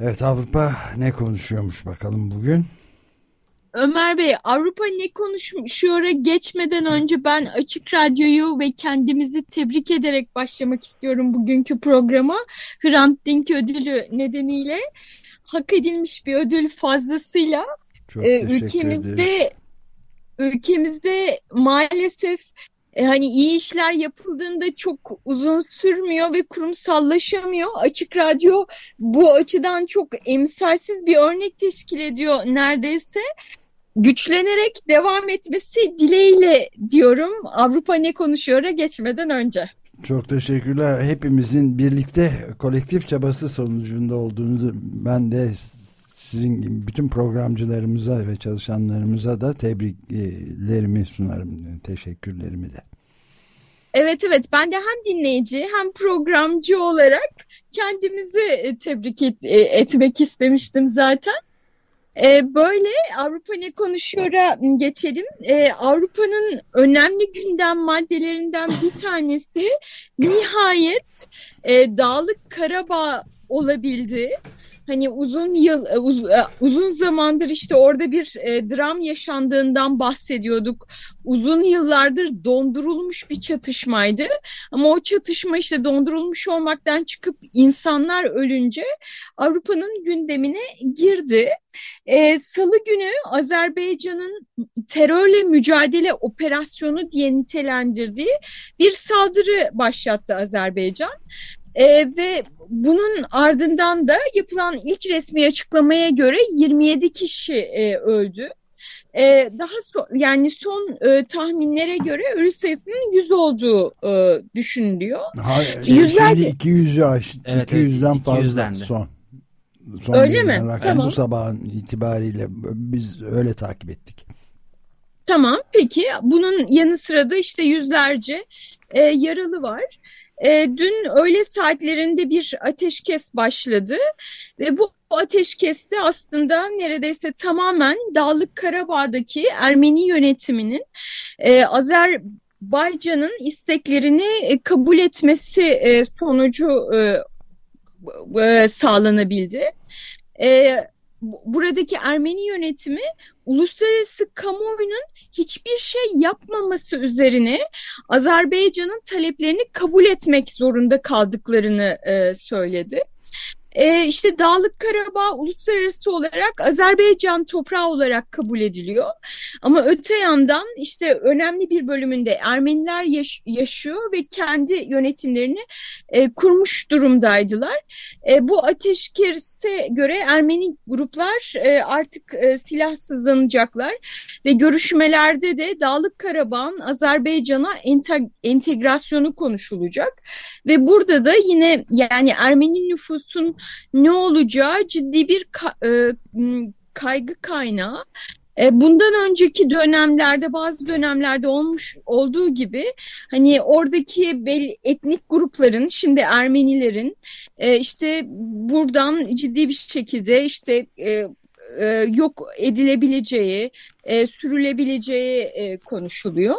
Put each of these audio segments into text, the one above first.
Evet Avrupa ne konuşuyormuş bakalım bugün? Ömer Bey Avrupa ne konuşuyor'a geçmeden önce ben Açık Radyo'yu ve kendimizi tebrik ederek başlamak istiyorum bugünkü programa. Hrant Dink ödülü nedeniyle hak edilmiş bir ödül fazlasıyla Çok e, ülkemizde ederiz. ülkemizde maalesef e, hani iyi işler yapıldığında çok uzun sürmüyor ve kurumsallaşamıyor. Açık Radyo bu açıdan çok emsalsiz bir örnek teşkil ediyor neredeyse. Güçlenerek devam etmesi dileğiyle diyorum Avrupa ne konuşuyor'a geçmeden önce. Çok teşekkürler. Hepimizin birlikte kolektif çabası sonucunda olduğunu ben de sizin bütün programcılarımıza ve çalışanlarımıza da tebriklerimi sunarım. Teşekkürlerimi de. Evet evet ben de hem dinleyici hem programcı olarak kendimizi e, tebrik et- e, etmek istemiştim zaten. E, Böyle Avrupa ne konuşuyor'a geçelim. E, Avrupa'nın önemli gündem maddelerinden bir tanesi nihayet e, Dağlık Karabağ olabildi. Hani uzun yıl e, uz- e, uzun zamandır işte orada bir e, dram yaşandığından bahsediyorduk. Uzun yıllardır dondurulmuş bir çatışmaydı. Ama o çatışma işte dondurulmuş olmaktan çıkıp insanlar ölünce Avrupa'nın gündemine girdi. Ee, Salı günü Azerbaycan'ın terörle mücadele operasyonu diye nitelendirdiği bir saldırı başlattı Azerbaycan. Ee, ve bunun ardından da yapılan ilk resmi açıklamaya göre 27 kişi e, öldü. Ee, daha so yani son e, tahminlere göre ölü sayısının 100 olduğu e, düşünülüyor. Hayır, Yüzler- şimdi 200'ü aş, Evet, 200'den evet, fazla 200'den de. son. Son Öyle mi? rakam Tamam. Bu sabahın itibariyle biz öyle takip ettik. Tamam peki bunun yanı sıra da işte yüzlerce e, yaralı var. E, dün öğle saatlerinde bir ateşkes başladı ve bu ateşkeste aslında neredeyse tamamen Dağlık Karabağ'daki Ermeni yönetiminin e, Azerbaycan'ın isteklerini e, kabul etmesi e, sonucu e, sağlanabildi. Buradaki Ermeni yönetimi uluslararası kamuoyunun hiçbir şey yapmaması üzerine Azerbaycan'ın taleplerini kabul etmek zorunda kaldıklarını e, söyledi. E, işte Dağlık Karabağ uluslararası olarak Azerbaycan toprağı olarak kabul ediliyor. Ama öte yandan işte önemli bir bölümünde Ermeniler yaş- yaşıyor ve kendi yönetimlerini e, kurmuş durumdaydılar. E, bu ateşkese göre Ermeni gruplar e, artık e, silahsızlanacaklar ve görüşmelerde de Dağlık Karabağ'ın Azerbaycan'a ente- entegrasyonu konuşulacak ve burada da yine yani Ermeni nüfusun ne olacağı ciddi bir e, kaygı kaynağı. E, Bundan önceki dönemlerde bazı dönemlerde olmuş olduğu gibi hani oradaki belli etnik grupların şimdi Ermenilerin e, işte buradan ciddi bir şekilde işte yok edilebileceği, sürülebileceği konuşuluyor.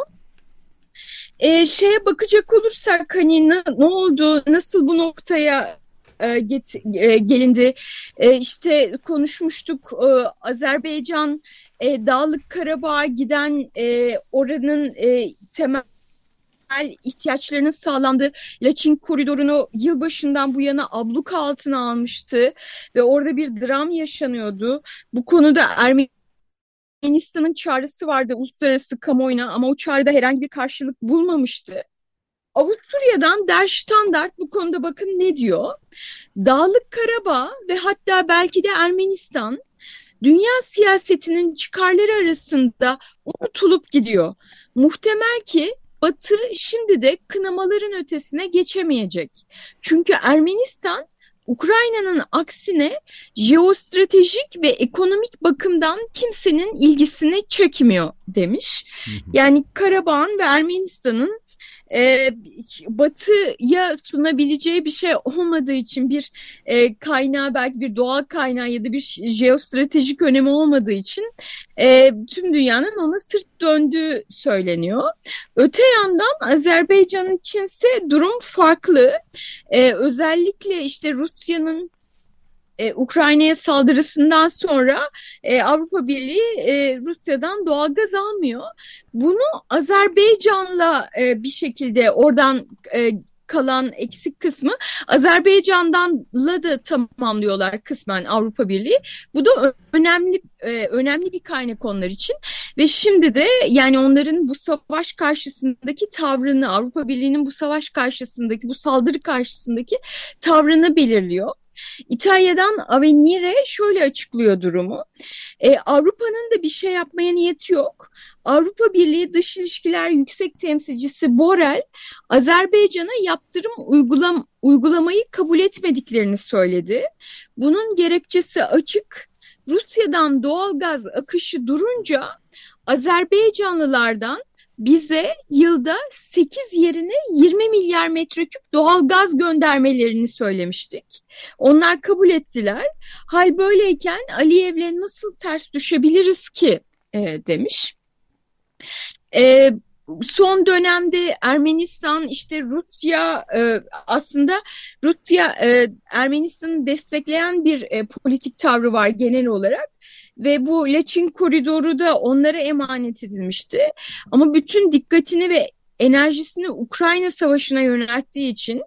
E, şeye bakacak olursak hani ne, ne oldu, nasıl bu noktaya e, get, e, gelindi? E, işte konuşmuştuk e, Azerbaycan e, Dağlık Karabağ'a giden e, oranın e, temel ihtiyaçlarının sağlandığı Laçin koridorunu yılbaşından bu yana abluka altına almıştı ve orada bir dram yaşanıyordu. Bu konuda Ermenistan'ın çağrısı vardı uluslararası kamuoyuna ama o çağrıda herhangi bir karşılık bulmamıştı. Avusturya'dan Der Standard bu konuda bakın ne diyor? Dağlık Karabağ ve hatta belki de Ermenistan dünya siyasetinin çıkarları arasında unutulup gidiyor. Muhtemel ki Batı şimdi de kınamaların ötesine geçemeyecek. Çünkü Ermenistan Ukrayna'nın aksine jeostratejik ve ekonomik bakımdan kimsenin ilgisini çekmiyor demiş. Yani Karabağ'ın ve Ermenistan'ın e, batıya sunabileceği bir şey olmadığı için bir e, kaynağı belki bir doğal kaynağı ya da bir jeostratejik önemi olmadığı için e, tüm dünyanın ona sırt döndüğü söyleniyor. Öte yandan Azerbaycan içinse durum farklı. E, özellikle işte Rusya'nın e, Ukrayna'ya saldırısından sonra e, Avrupa Birliği e, Rusya'dan doğal gaz almıyor. Bunu Azerbaycan'la e, bir şekilde oradan e, kalan eksik kısmı Azerbaycan'danla da tamamlıyorlar kısmen Avrupa Birliği. Bu da önemli e, önemli bir kaynak onlar için ve şimdi de yani onların bu savaş karşısındaki tavrını Avrupa Birliği'nin bu savaş karşısındaki bu saldırı karşısındaki tavrını belirliyor. İtalya'dan Avenire şöyle açıklıyor durumu. E, Avrupa'nın da bir şey yapmaya niyeti yok. Avrupa Birliği Dış İlişkiler Yüksek Temsilcisi Borrell, Azerbaycan'a yaptırım uygulam uygulamayı kabul etmediklerini söyledi. Bunun gerekçesi açık. Rusya'dan doğal gaz akışı durunca Azerbaycanlılardan bize yılda 8 yerine 20 milyar metreküp doğal gaz göndermelerini söylemiştik. Onlar kabul ettiler. Hal böyleyken Aliyev'le nasıl ters düşebiliriz ki e, demiş. E, son dönemde Ermenistan işte Rusya e, aslında Rusya e, Ermenistan'ı destekleyen bir e, politik tavrı var genel olarak ve bu Laçin koridoru da onlara emanet edilmişti. Ama bütün dikkatini ve enerjisini Ukrayna Savaşı'na yönelttiği için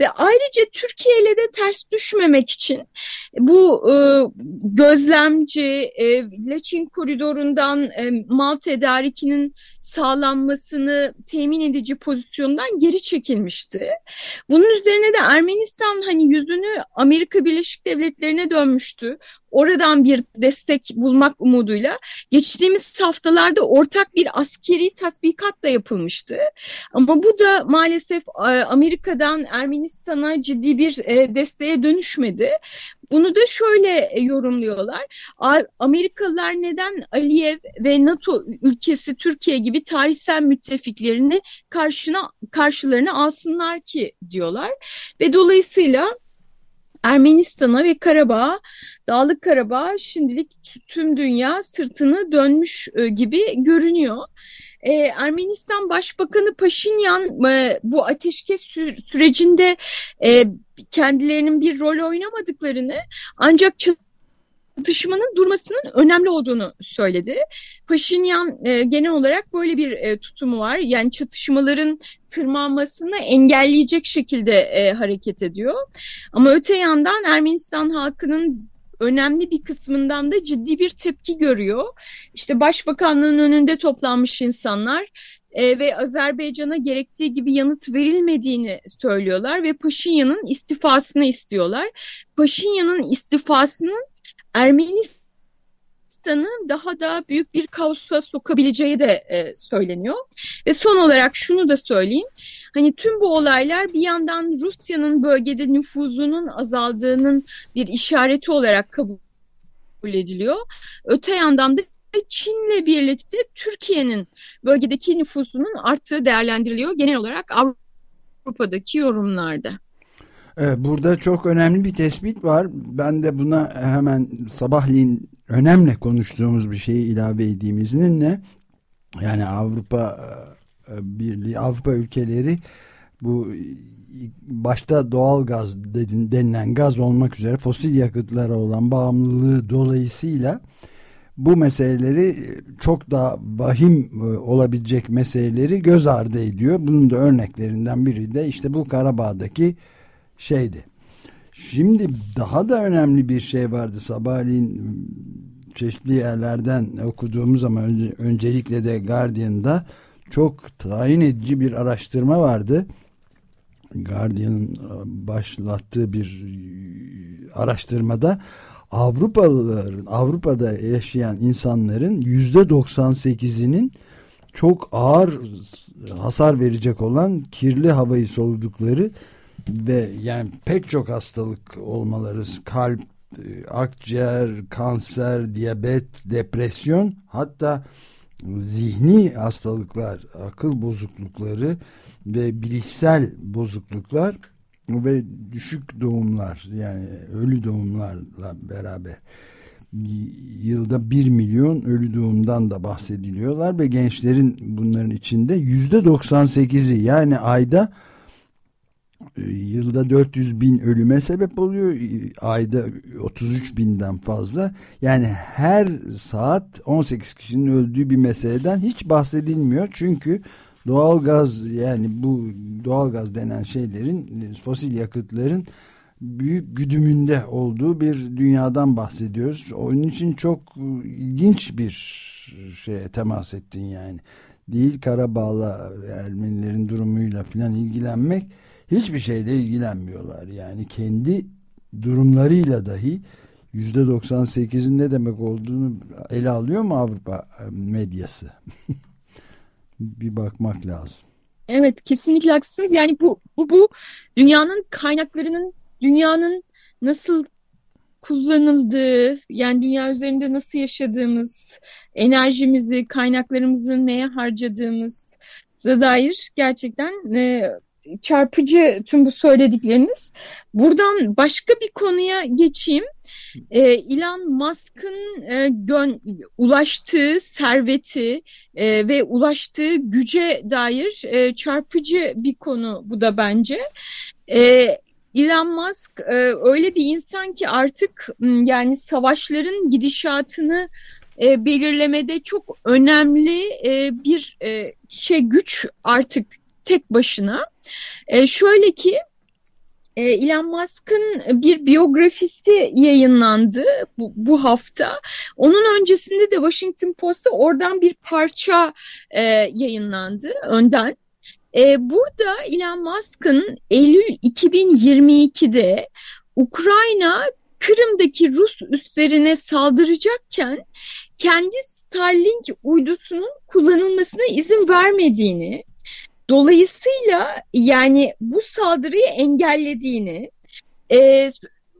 ve ayrıca Türkiye ile de ters düşmemek için bu e, gözlemci e, Laçin koridorundan e, mal tedarikinin sağlanmasını temin edici pozisyondan geri çekilmişti. Bunun üzerine de Ermenistan hani yüzünü Amerika Birleşik Devletleri'ne dönmüştü. Oradan bir destek bulmak umuduyla geçtiğimiz haftalarda ortak bir askeri tatbikat da yapılmıştı. Ama bu da maalesef e, Amerika'dan Ermenistan'a ciddi bir e, desteğe dönüşmedi. Bunu da şöyle e, yorumluyorlar. Amerikalılar neden Aliyev ve NATO ülkesi Türkiye gibi tarihsel müttefiklerini karşına karşılarına alsınlar ki diyorlar. Ve dolayısıyla Ermenistan'a ve Karabağ, Dağlık Karabağ şimdilik tüm dünya sırtını dönmüş e, gibi görünüyor. Ee, Ermenistan Başbakanı Paşinyan e, bu ateşkes sü sürecinde e, kendilerinin bir rol oynamadıklarını ancak çatışmanın durmasının önemli olduğunu söyledi. Paşinyan e, genel olarak böyle bir e, tutumu var. Yani çatışmaların tırmanmasını engelleyecek şekilde e, hareket ediyor. Ama öte yandan Ermenistan halkının önemli bir kısmından da ciddi bir tepki görüyor. İşte başbakanlığın önünde toplanmış insanlar e, ve Azerbaycan'a gerektiği gibi yanıt verilmediğini söylüyorlar ve Paşinyan'ın istifasını istiyorlar. Paşinyan'ın istifasının Ermenistan'ı daha da büyük bir kaosa sokabileceği de e, söyleniyor. Ve son olarak şunu da söyleyeyim. Hani tüm bu olaylar bir yandan Rusya'nın bölgede nüfuzunun azaldığının bir işareti olarak kabul ediliyor. Öte yandan da Çin'le birlikte Türkiye'nin bölgedeki nüfusunun arttığı değerlendiriliyor genel olarak Avrupa'daki yorumlarda. Burada çok önemli bir tespit var. Ben de buna hemen sabahleyin önemli konuştuğumuz bir şeyi ilave edeyim izninle. Yani Avrupa e, Birliği, Avrupa ülkeleri bu başta doğal gaz denilen gaz olmak üzere fosil yakıtlara olan bağımlılığı dolayısıyla bu meseleleri çok daha vahim e, olabilecek meseleleri göz ardı ediyor. Bunun da örneklerinden biri de işte bu Karabağ'daki şeydi. Şimdi daha da önemli bir şey vardı sabahleyin çeşitli yerlerden okuduğumuz ama önce, öncelikle de Guardian'da çok tayin edici bir araştırma vardı. Guardian'ın e, başlattığı bir e, araştırmada Avrupalıların Avrupa'da yaşayan insanların yüzde 98'inin çok ağır hasar verecek olan kirli havayı soludukları ve yani pek çok hastalık olmaları kalp, e, akciğer, kanser, diyabet, depresyon hatta zihni hastalıklar, akıl bozuklukları ve bilişsel bozukluklar ve düşük doğumlar yani ölü doğumlarla beraber yılda bir milyon ölü doğumdan da bahsediliyorlar ve gençlerin bunların içinde yüzde 98'i yani ayda yılda 400 bin ölüme sebep oluyor ayda 33 binden fazla yani her saat 18 kişinin öldüğü bir meseleden hiç bahsedilmiyor çünkü doğal gaz yani bu doğal gaz denen şeylerin fosil yakıtların büyük güdümünde olduğu bir dünyadan bahsediyoruz. Onun için çok ilginç bir şeye temas ettin yani. Değil Karabağ'la Ermenilerin durumuyla filan ilgilenmek hiçbir şeyle ilgilenmiyorlar. Yani kendi durumlarıyla dahi yüzde 98'in ne demek olduğunu ele alıyor mu Avrupa medyası? bir bakmak lazım. Evet kesinlikle haklısınız. Yani bu, bu, bu dünyanın kaynaklarının dünyanın nasıl kullanıldığı yani dünya üzerinde nasıl yaşadığımız enerjimizi kaynaklarımızı neye harcadığımız dair gerçekten e, çarpıcı tüm bu söyledikleriniz. Buradan başka bir konuya geçeyim. E, Elon Musk'ın e, ulaştığı serveti e, ve ulaştığı güce dair e, çarpıcı bir konu bu da bence. E, Elon Musk e, öyle bir insan ki artık yani savaşların gidişatını e, belirlemede çok önemli e, bir e, şey güç artık tek başına. E, şöyle ki e, Elon Musk'ın bir biyografisi yayınlandı bu, bu hafta. Onun öncesinde de Washington Post'ta oradan bir parça e, yayınlandı önden. E, burada Elon Musk'ın Eylül 2022'de Ukrayna Kırım'daki Rus üslerine saldıracakken kendi Starlink uydusunun kullanılmasına izin vermediğini Dolayısıyla yani bu saldırıyı engellediğini e,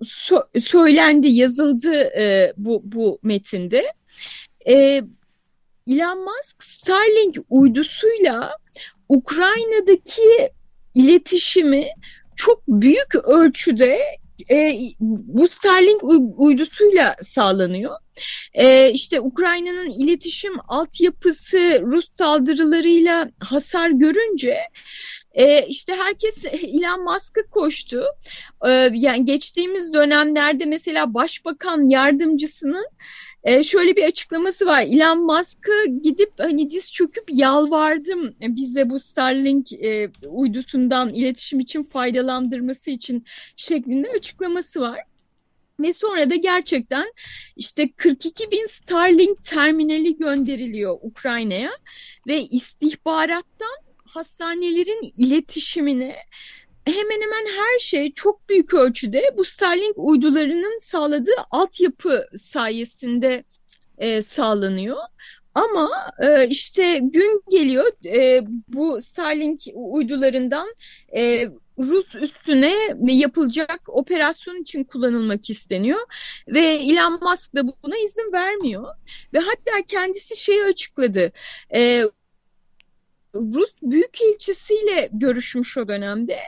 so söylendi, yazıldı e, bu, bu metinde. E, Elon Musk Starlink uydusuyla Ukrayna'daki iletişimi çok büyük ölçüde e, bu Starlink uydusuyla sağlanıyor. E, işte Ukrayna'nın iletişim altyapısı Rus saldırılarıyla hasar görünce e, işte herkes Elon Musk'a koştu. E, yani geçtiğimiz dönemlerde mesela başbakan yardımcısının e, şöyle bir açıklaması var. Elon Musk'a gidip hani diz çöküp yalvardım bize bu Starlink e, uydusundan iletişim için faydalandırması için şeklinde açıklaması var. Ve sonra da gerçekten işte 42 bin Starlink terminali gönderiliyor Ukrayna'ya ve istihbarattan hastanelerin iletişimine hemen hemen her şey çok büyük ölçüde bu Starlink uydularının sağladığı altyapı sayesinde e, sağlanıyor. Ama e, işte gün geliyor e, bu Starlink uydularından e, Rus üstüne yapılacak operasyon için kullanılmak isteniyor ve Elon Musk da buna izin vermiyor ve hatta kendisi şeyi açıkladı. E, Rus büyükelçisiyle görüşmüş o dönemde.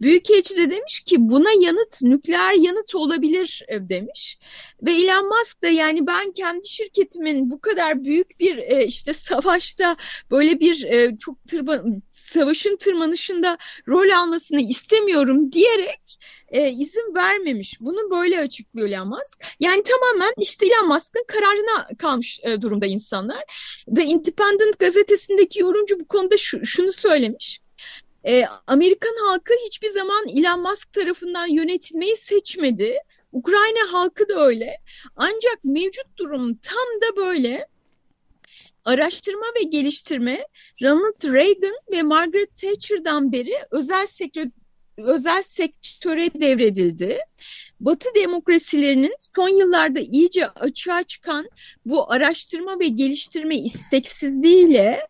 Büyükelçi de demiş ki buna yanıt nükleer yanıt olabilir e, demiş. Ve Elon Musk da yani ben kendi şirketimin bu kadar büyük bir e, işte savaşta böyle bir e, çok tırma, savaşın tırmanışında rol almasını istemiyorum diyerek e, izin vermemiş. Bunu böyle açıklıyor Elon Musk. Yani tamamen işte Elon Musk'ın kararına kalmış e, durumda insanlar. The Independent gazetesindeki yorumcu bu konuda şu, şunu söylemiş. E, Amerikan halkı hiçbir zaman Elon Musk tarafından yönetilmeyi seçmedi. Ukrayna halkı da öyle. Ancak mevcut durum tam da böyle. Araştırma ve geliştirme Ronald Reagan ve Margaret Thatcher'dan beri özel sektör özel sektöre devredildi. Batı demokrasilerinin son yıllarda iyice açığa çıkan bu araştırma ve geliştirme isteksizliğiyle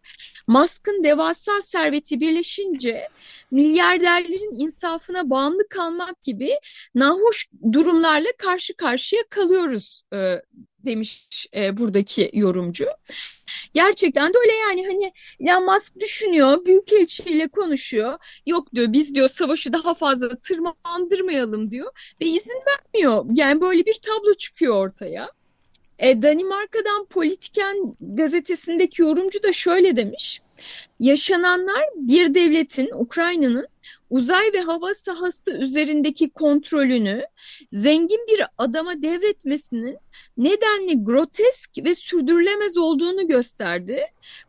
Musk'ın devasa serveti birleşince milyarderlerin insafına bağımlı kalmak gibi nahoş durumlarla karşı karşıya kalıyoruz e, demiş e, buradaki yorumcu. Gerçekten de öyle yani hani Elon Musk düşünüyor, büyükelçiyle konuşuyor. Yok diyor biz diyor savaşı daha fazla tırmandırmayalım diyor ve izin vermiyor. Yani böyle bir tablo çıkıyor ortaya. E, Danimarka'dan Politiken gazetesindeki yorumcu da şöyle demiş. Yaşananlar bir devletin, Ukrayna'nın uzay ve hava sahası üzerindeki kontrolünü zengin bir adama devretmesinin nedenli grotesk ve sürdürülemez olduğunu gösterdi.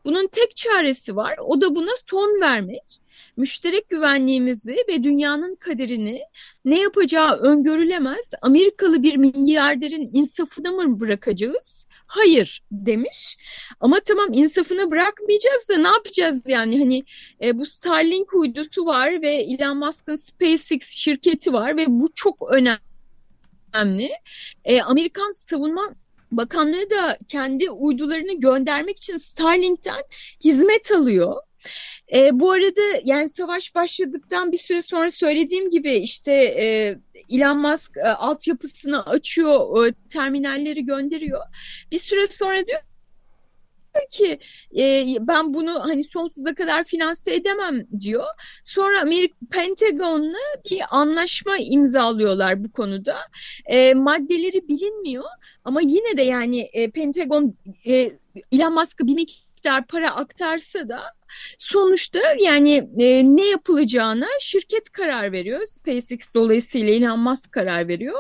Bunun tek çaresi var, o da buna son vermek müşterek güvenliğimizi ve dünyanın kaderini ne yapacağı öngörülemez Amerikalı bir milyarderin insafına mı bırakacağız? Hayır demiş. Ama tamam insafına bırakmayacağız da ne yapacağız yani hani e, bu Starlink uydusu var ve Elon Musk'ın SpaceX şirketi var ve bu çok önemli. E, Amerikan savunma Bakanlığı da kendi uydularını göndermek için Starlink'ten hizmet alıyor. E, bu arada yani savaş başladıktan bir süre sonra söylediğim gibi işte e, Elon Musk e, altyapısını açıyor, e, terminalleri gönderiyor. Bir süre sonra diyor ki e, ben bunu hani sonsuza kadar finanse edemem diyor. Sonra Amerika Pentagon'la bir anlaşma imzalıyorlar bu konuda. E, maddeleri bilinmiyor ama yine de yani e, Pentagon e, Elon Musk'a bir miktar para aktarsa da sonuçta yani e, ne yapılacağına şirket karar veriyor. SpaceX dolayısıyla Elon Musk karar veriyor.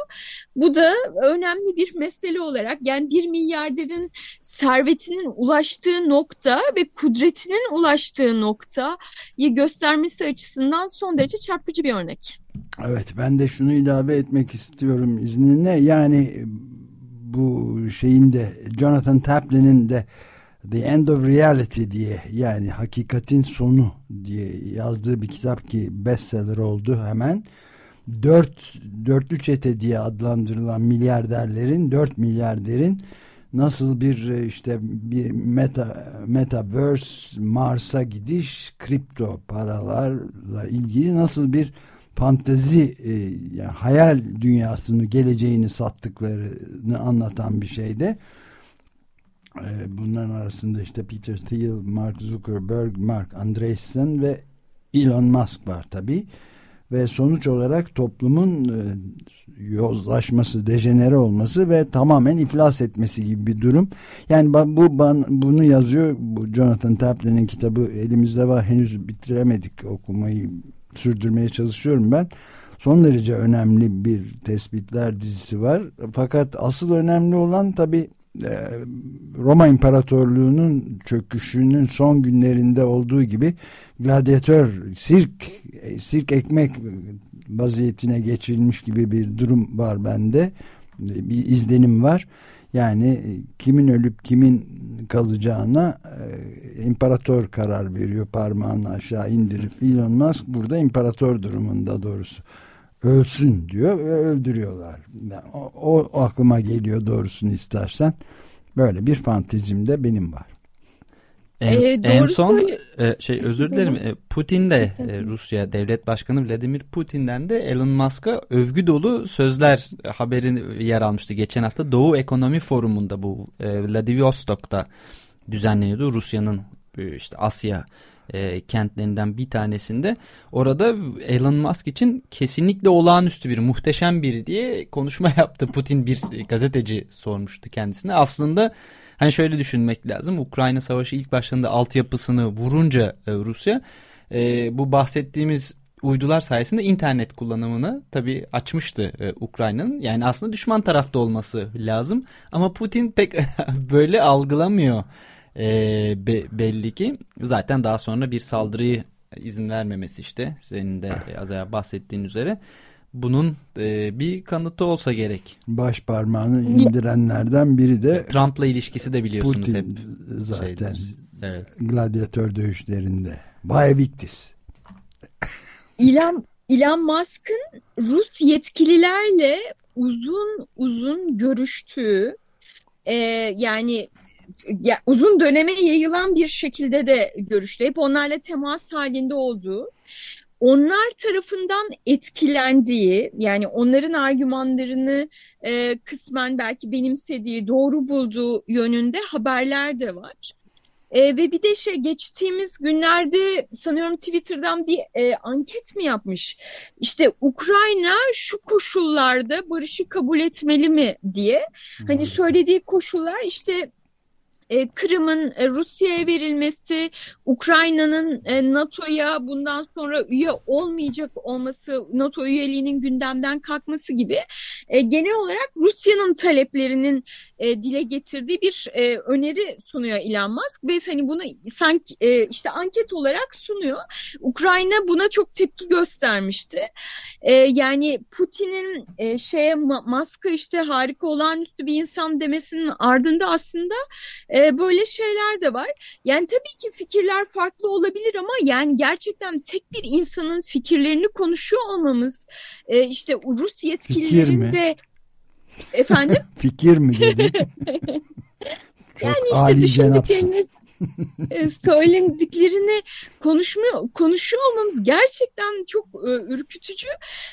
Bu da önemli bir mesele olarak yani bir milyarderin servetinin ulaştığı nokta ve kudretinin ulaştığı noktayı göstermesi açısından son derece çarpıcı bir örnek. Evet ben de şunu ilave etmek istiyorum izninle yani bu şeyin de Jonathan Taplin'in de The End of Reality diye yani hakikatin sonu diye yazdığı bir kitap ki bestseller oldu hemen. Dört, dörtlü çete diye adlandırılan milyarderlerin, dört milyarderin nasıl bir e, işte bir meta metaverse Mars'a gidiş kripto paralarla ilgili nasıl bir fantezi e, yani hayal dünyasını geleceğini sattıklarını anlatan bir şeyde bunların arasında işte Peter Thiel, Mark Zuckerberg, Mark Andreessen ve Elon Musk var tabi. Ve sonuç olarak toplumun e, yozlaşması, dejenere olması ve tamamen iflas etmesi gibi bir durum. Yani bu bunu yazıyor. Bu Jonathan Taplin'in kitabı elimizde var. Henüz bitiremedik okumayı sürdürmeye çalışıyorum ben. Son derece önemli bir tespitler dizisi var. Fakat asıl önemli olan tabi e, Roma İmparatorluğu'nun çöküşünün son günlerinde olduğu gibi gladyatör, sirk, e, sirk ekmek vaziyetine geçirilmiş gibi bir durum var bende. Bir izlenim var. Yani kimin ölüp kimin kalacağına e, imparator karar veriyor parmağını aşağı indirip Elon Musk burada imparator durumunda doğrusu ölsün diyor ve öldürüyorlar. Yani o, o aklıma geliyor doğrusunu istersen. Böyle bir fantezim de benim var. En, ee, en son e, şey özür dilerim e, Putin de e, Rusya devlet başkanı Vladimir Putin'den de Elon Musk'a övgü dolu sözler e, haberin yer almıştı geçen hafta Doğu Ekonomi Forumu'nda bu e, Vladivostok'ta düzenleniyordu Rusya'nın e, işte Asya e, kentlerinden bir tanesinde. Orada Elon Musk için kesinlikle olağanüstü bir, muhteşem bir diye konuşma yaptı. Putin bir gazeteci sormuştu kendisine. Aslında hani şöyle düşünmek lazım. Ukrayna Savaşı ilk başlarında altyapısını vurunca e, Rusya e, bu bahsettiğimiz uydular sayesinde internet kullanımını tabii açmıştı e, Ukrayna'nın. Yani aslında düşman tarafta olması lazım. Ama Putin pek böyle algılamıyor e, be, belli ki. Zaten daha sonra bir saldırıyı izin vermemesi işte senin de az önce bahsettiğin üzere. Bunun e, bir kanıtı olsa gerek. Baş parmağını indirenlerden biri de Trump'la ilişkisi de biliyorsunuz Putin hep. zaten. Şeydir. Evet. Gladyatör dövüşlerinde. Vay Victis. Elon, Elon Musk'ın Rus yetkililerle uzun uzun görüştüğü e, yani ya, uzun döneme yayılan bir şekilde de görüştü. Hep onlarla temas halinde olduğu onlar tarafından etkilendiği yani onların argümanlarını e, kısmen belki benimsediği doğru bulduğu yönünde haberler de var. E, ve bir de şey geçtiğimiz günlerde sanıyorum Twitter'dan bir e, anket mi yapmış? İşte Ukrayna şu koşullarda barışı kabul etmeli mi diye. Hani söylediği koşullar işte e, Kırım'ın e, Rusya'ya verilmesi, Ukrayna'nın e, NATO'ya bundan sonra üye olmayacak olması, NATO üyeliğinin gündemden kalkması gibi genel olarak Rusya'nın taleplerinin dile getirdiği bir öneri sunuyor Elon Musk ve hani bunu sanki işte anket olarak sunuyor. Ukrayna buna çok tepki göstermişti. Yani Putin'in şeye Musk'a işte harika olağanüstü bir insan demesinin ardında aslında e, böyle şeyler de var. Yani tabii ki fikirler farklı olabilir ama yani gerçekten tek bir insanın fikirlerini konuşuyor olmamız e, işte Rus yetkililerin de efendim fikir mi dedi? yani işte düşündükleriniz e, söylediklerini konuşmuyor, konuşuyor olmamız gerçekten çok e, ürkütücü.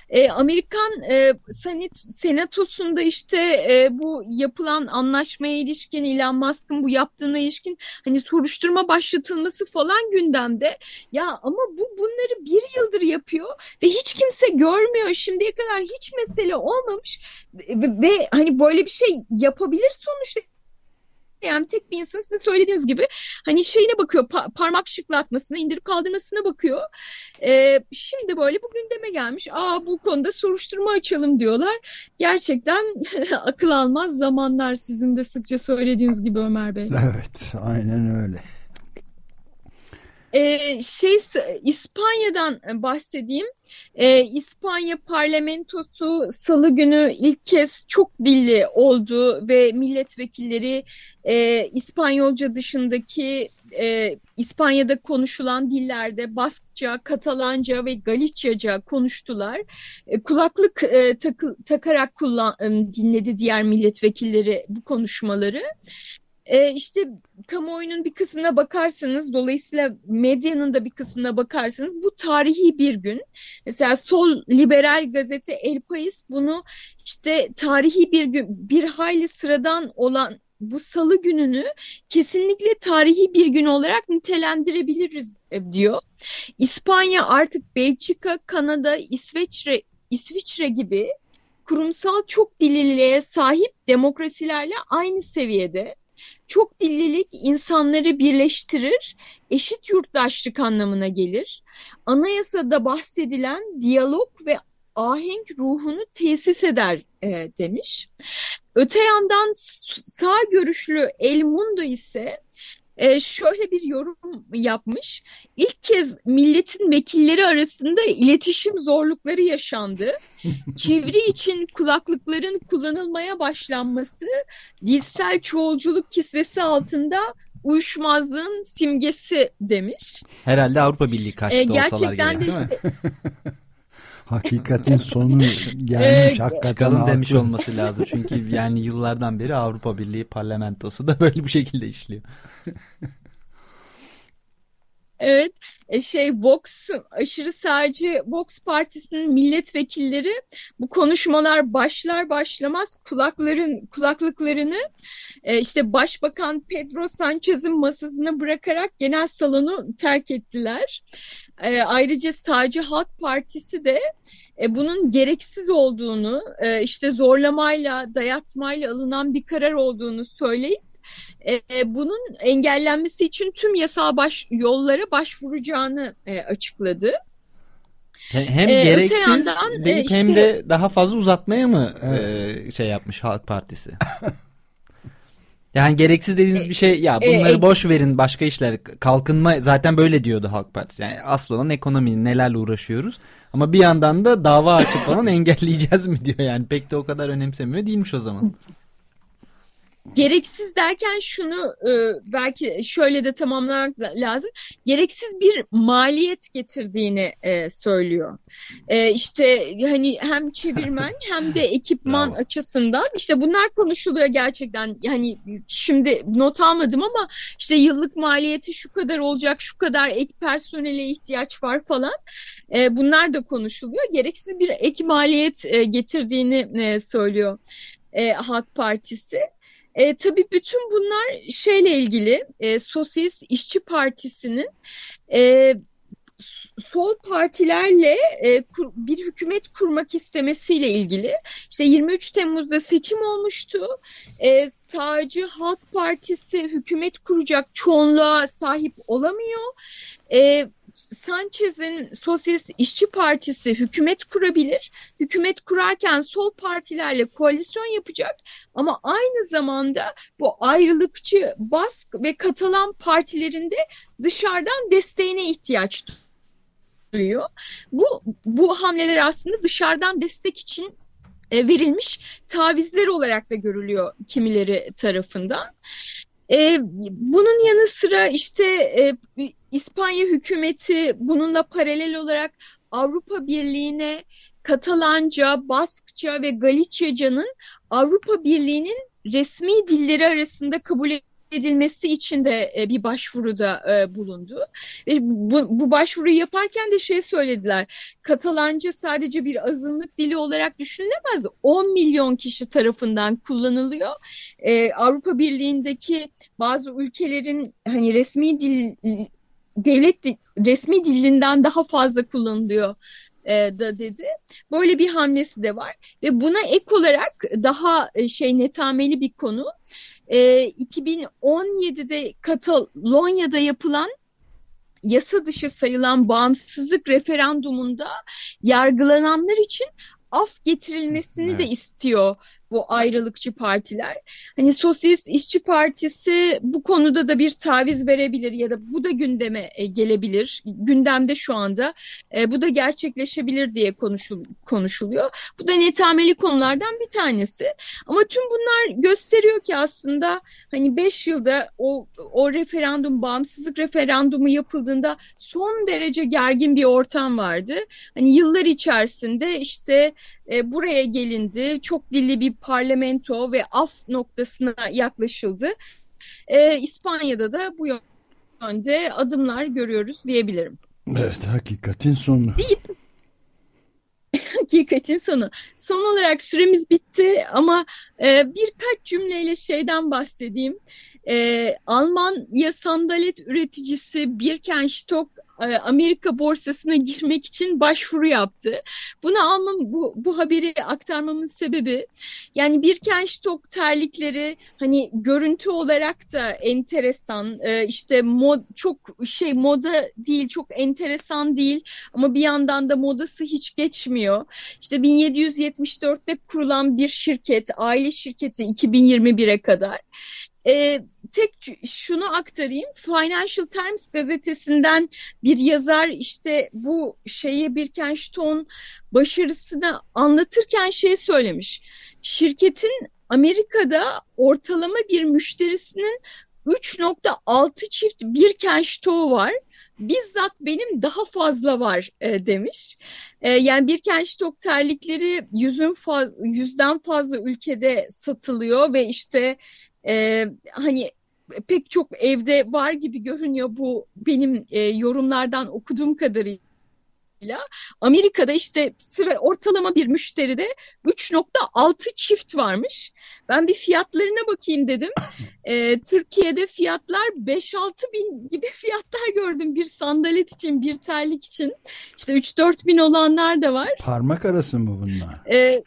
E, Amerikan e, Senat, Senatosu'nda işte e, bu yapılan anlaşmaya ilişkin Elon Musk'ın bu yaptığına ilişkin hani soruşturma başlatılması falan gündemde. Ya ama bu bunları bir yıldır yapıyor ve hiç kimse görmüyor. Şimdiye kadar hiç mesele olmamış ve, ve hani böyle bir şey yapabilir sonuçta yani tek bir insan sizin söylediğiniz gibi hani şeyine bakıyor pa- parmak şıklatmasına indirip kaldırmasına bakıyor. Ee, şimdi böyle bu gündeme gelmiş. Aa bu konuda soruşturma açalım diyorlar. Gerçekten akıl almaz zamanlar sizin de sıkça söylediğiniz gibi Ömer Bey. Evet aynen öyle. Ee, şey İspanya'dan bahsedeyim. Ee, İspanya parlamentosu salı günü ilk kez çok dilli oldu ve milletvekilleri e, İspanyolca dışındaki e, İspanya'da konuşulan dillerde Baskça, Katalanca ve Galiçyaca konuştular. E, kulaklık e, takı, takarak kullan, e, dinledi diğer milletvekilleri bu konuşmaları. E, işte kamuoyunun bir kısmına bakarsanız dolayısıyla medyanın da bir kısmına bakarsanız bu tarihi bir gün. Mesela sol liberal gazete El País bunu işte tarihi bir gün bir hayli sıradan olan bu salı gününü kesinlikle tarihi bir gün olarak nitelendirebiliriz e, diyor. İspanya artık Belçika, Kanada, İsveçre, İsviçre gibi kurumsal çok dililiğe sahip demokrasilerle aynı seviyede çok dillilik insanları birleştirir, eşit yurttaşlık anlamına gelir. Anayasada bahsedilen diyalog ve ahenk ruhunu tesis eder e, demiş. Öte yandan sağ görüşlü El Mundo ise e, şöyle bir yorum yapmış. İlk kez milletin vekilleri arasında iletişim zorlukları yaşandı. Çeviri için kulaklıkların kullanılmaya başlanması dilsel çoğulculuk kisvesi altında uyuşmazlığın simgesi demiş. Herhalde Avrupa Birliği karşıtı ee, olsalar gerek de işte, Hakikatin sonu gelmiş. hakikaten Çıkalım demiş olması lazım. Çünkü yani yıllardan beri Avrupa Birliği parlamentosu da böyle bir şekilde işliyor. Evet, e şey Vox aşırı sağcı Vox Partisi'nin milletvekilleri bu konuşmalar başlar başlamaz kulakların kulaklıklarını e, işte Başbakan Pedro Sanchez'in masasına bırakarak genel salonu terk ettiler. E, ayrıca sağcı Halk Partisi de bunun gereksiz olduğunu, işte zorlamayla, dayatmayla alınan bir karar olduğunu söyleyip e, bunun engellenmesi için tüm yasal baş, yollara başvuracağını e, açıkladı. Hem ee, gereksiz yandan, deyip işte, hem de daha fazla uzatmaya mı evet. e, şey yapmış Halk Partisi? yani gereksiz dediğiniz bir şey ya bunları e, boş verin başka işler kalkınma zaten böyle diyordu Halk Partisi. Yani asıl olan ekonomi nelerle uğraşıyoruz ama bir yandan da dava açıp falan engelleyeceğiz mi diyor yani pek de o kadar önemsemiyor değilmiş o zaman gereksiz derken şunu e, belki şöyle de tamamlamak lazım. Gereksiz bir maliyet getirdiğini e, söylüyor. E, işte hani hem çevirmen hem de ekipman Bravo. açısından işte bunlar konuşuluyor gerçekten. Yani şimdi not almadım ama işte yıllık maliyeti şu kadar olacak, şu kadar ek personele ihtiyaç var falan. E, bunlar da konuşuluyor. Gereksiz bir ek maliyet e, getirdiğini e, söylüyor. E, Halk Partisi. E, tabii bütün bunlar şeyle ilgili e, Sosyalist İşçi Partisi'nin e, sol partilerle e, kur, bir hükümet kurmak istemesiyle ilgili. İşte 23 Temmuz'da seçim olmuştu. E, sağcı Halk Partisi hükümet kuracak çoğunluğa sahip olamıyor. E, Sanchez'in Sosyalist İşçi Partisi hükümet kurabilir. Hükümet kurarken sol partilerle koalisyon yapacak ama aynı zamanda bu ayrılıkçı Bask ve Katalan partilerinde dışarıdan desteğine ihtiyaç duyuyor. Bu bu hamleler aslında dışarıdan destek için e, verilmiş tavizler olarak da görülüyor kimileri tarafından. E, bunun yanı sıra işte e, İspanya hükümeti bununla paralel olarak Avrupa Birliği'ne Katalanca, Baskça ve Galicyacanın Avrupa Birliği'nin resmi dilleri arasında kabul edilmesi için de e, bir başvuruda e, bulundu. Ve bu, bu başvuruyu yaparken de şey söylediler. Katalanca sadece bir azınlık dili olarak düşünülemez. 10 milyon kişi tarafından kullanılıyor. E, Avrupa Birliği'ndeki bazı ülkelerin hani resmi dil devlet resmi dilinden daha fazla kullanılıyor da dedi. Böyle bir hamlesi de var ve buna ek olarak daha şey netameli bir konu e, 2017'de Katalonya'da yapılan yasa dışı sayılan bağımsızlık referandumunda yargılananlar için af getirilmesini evet. de istiyor bu ayrılıkçı partiler. Hani Sosyalist İşçi Partisi bu konuda da bir taviz verebilir ya da bu da gündeme e, gelebilir. Gündemde şu anda e, bu da gerçekleşebilir diye konuşul konuşuluyor. Bu da netameli konulardan bir tanesi. Ama tüm bunlar gösteriyor ki aslında hani beş yılda o, o referandum, bağımsızlık referandumu yapıldığında son derece gergin bir ortam vardı. Hani yıllar içerisinde işte e, buraya gelindi. Çok dilli bir parlamento ve af noktasına yaklaşıldı. E, İspanya'da da bu yönde adımlar görüyoruz diyebilirim. Evet hakikatin sonu. Deyip hakikatin sonu. Son olarak süremiz bitti ama e, birkaç cümleyle şeyden bahsedeyim. E, Almanya sandalet üreticisi Birkenstock Amerika borsasına girmek için başvuru yaptı. Bunu almam bu, bu haberi aktarmamın sebebi yani Birkenstock terlikleri hani görüntü olarak da enteresan e, işte mod çok şey moda değil çok enteresan değil ama bir yandan da modası hiç geçmiyor. İşte 1774'te kurulan bir şirket aile şirketi 2021'e kadar e, tek şunu aktarayım. Financial Times gazetesinden bir yazar işte bu şeyi Birkenstock'un başarısını anlatırken şey söylemiş. Şirketin Amerika'da ortalama bir müşterisinin 3.6 çift Birkenstock var. Bizzat benim daha fazla var e, demiş. E, yani Birkenstock terlikleri yüzün faz, yüzden fazla ülkede satılıyor ve işte e, hani pek çok evde var gibi görünüyor bu benim e, yorumlardan okuduğum kadarıyla. Amerika'da işte sıra ortalama bir müşteride 3.6 çift varmış. Ben bir fiyatlarına bakayım dedim. Ee, Türkiye'de fiyatlar 5-6 bin gibi fiyatlar gördüm bir sandalet için, bir terlik için. İşte 3-4 bin olanlar da var. Parmak arası mı bunlar? Ee,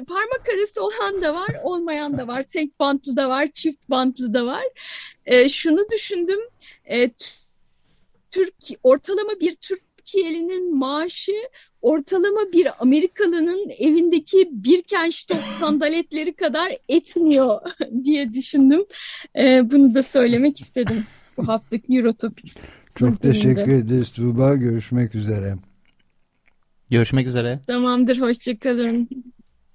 parmak arası olan da var, olmayan da var. Tek bantlı da var, çift bantlı da var. Ee, şunu düşündüm. Ee, Türk ortalama bir Türk Türkiye'linin maaşı ortalama bir Amerikalının evindeki bir Birkenstock sandaletleri kadar etmiyor diye düşündüm. Ee, bunu da söylemek istedim bu haftaki Eurotopics. Çok teşekkür ederiz Tuğba. Görüşmek üzere. Görüşmek üzere. Tamamdır. Hoşçakalın.